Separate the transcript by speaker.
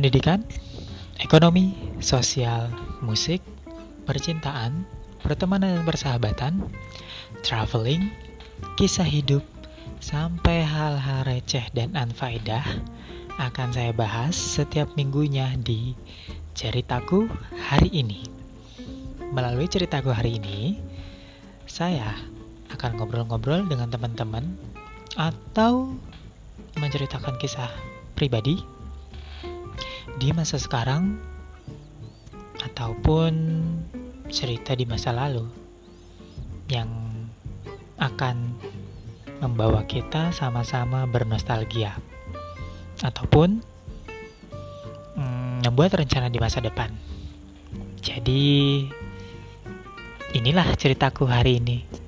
Speaker 1: pendidikan, ekonomi, sosial, musik, percintaan, pertemanan dan persahabatan, traveling, kisah hidup, sampai hal-hal receh dan anfaedah akan saya bahas setiap minggunya di ceritaku hari ini. Melalui ceritaku hari ini, saya akan ngobrol-ngobrol dengan teman-teman atau menceritakan kisah pribadi di masa sekarang ataupun cerita di masa lalu yang akan membawa kita sama-sama bernostalgia ataupun mm, membuat rencana di masa depan. Jadi inilah ceritaku hari ini.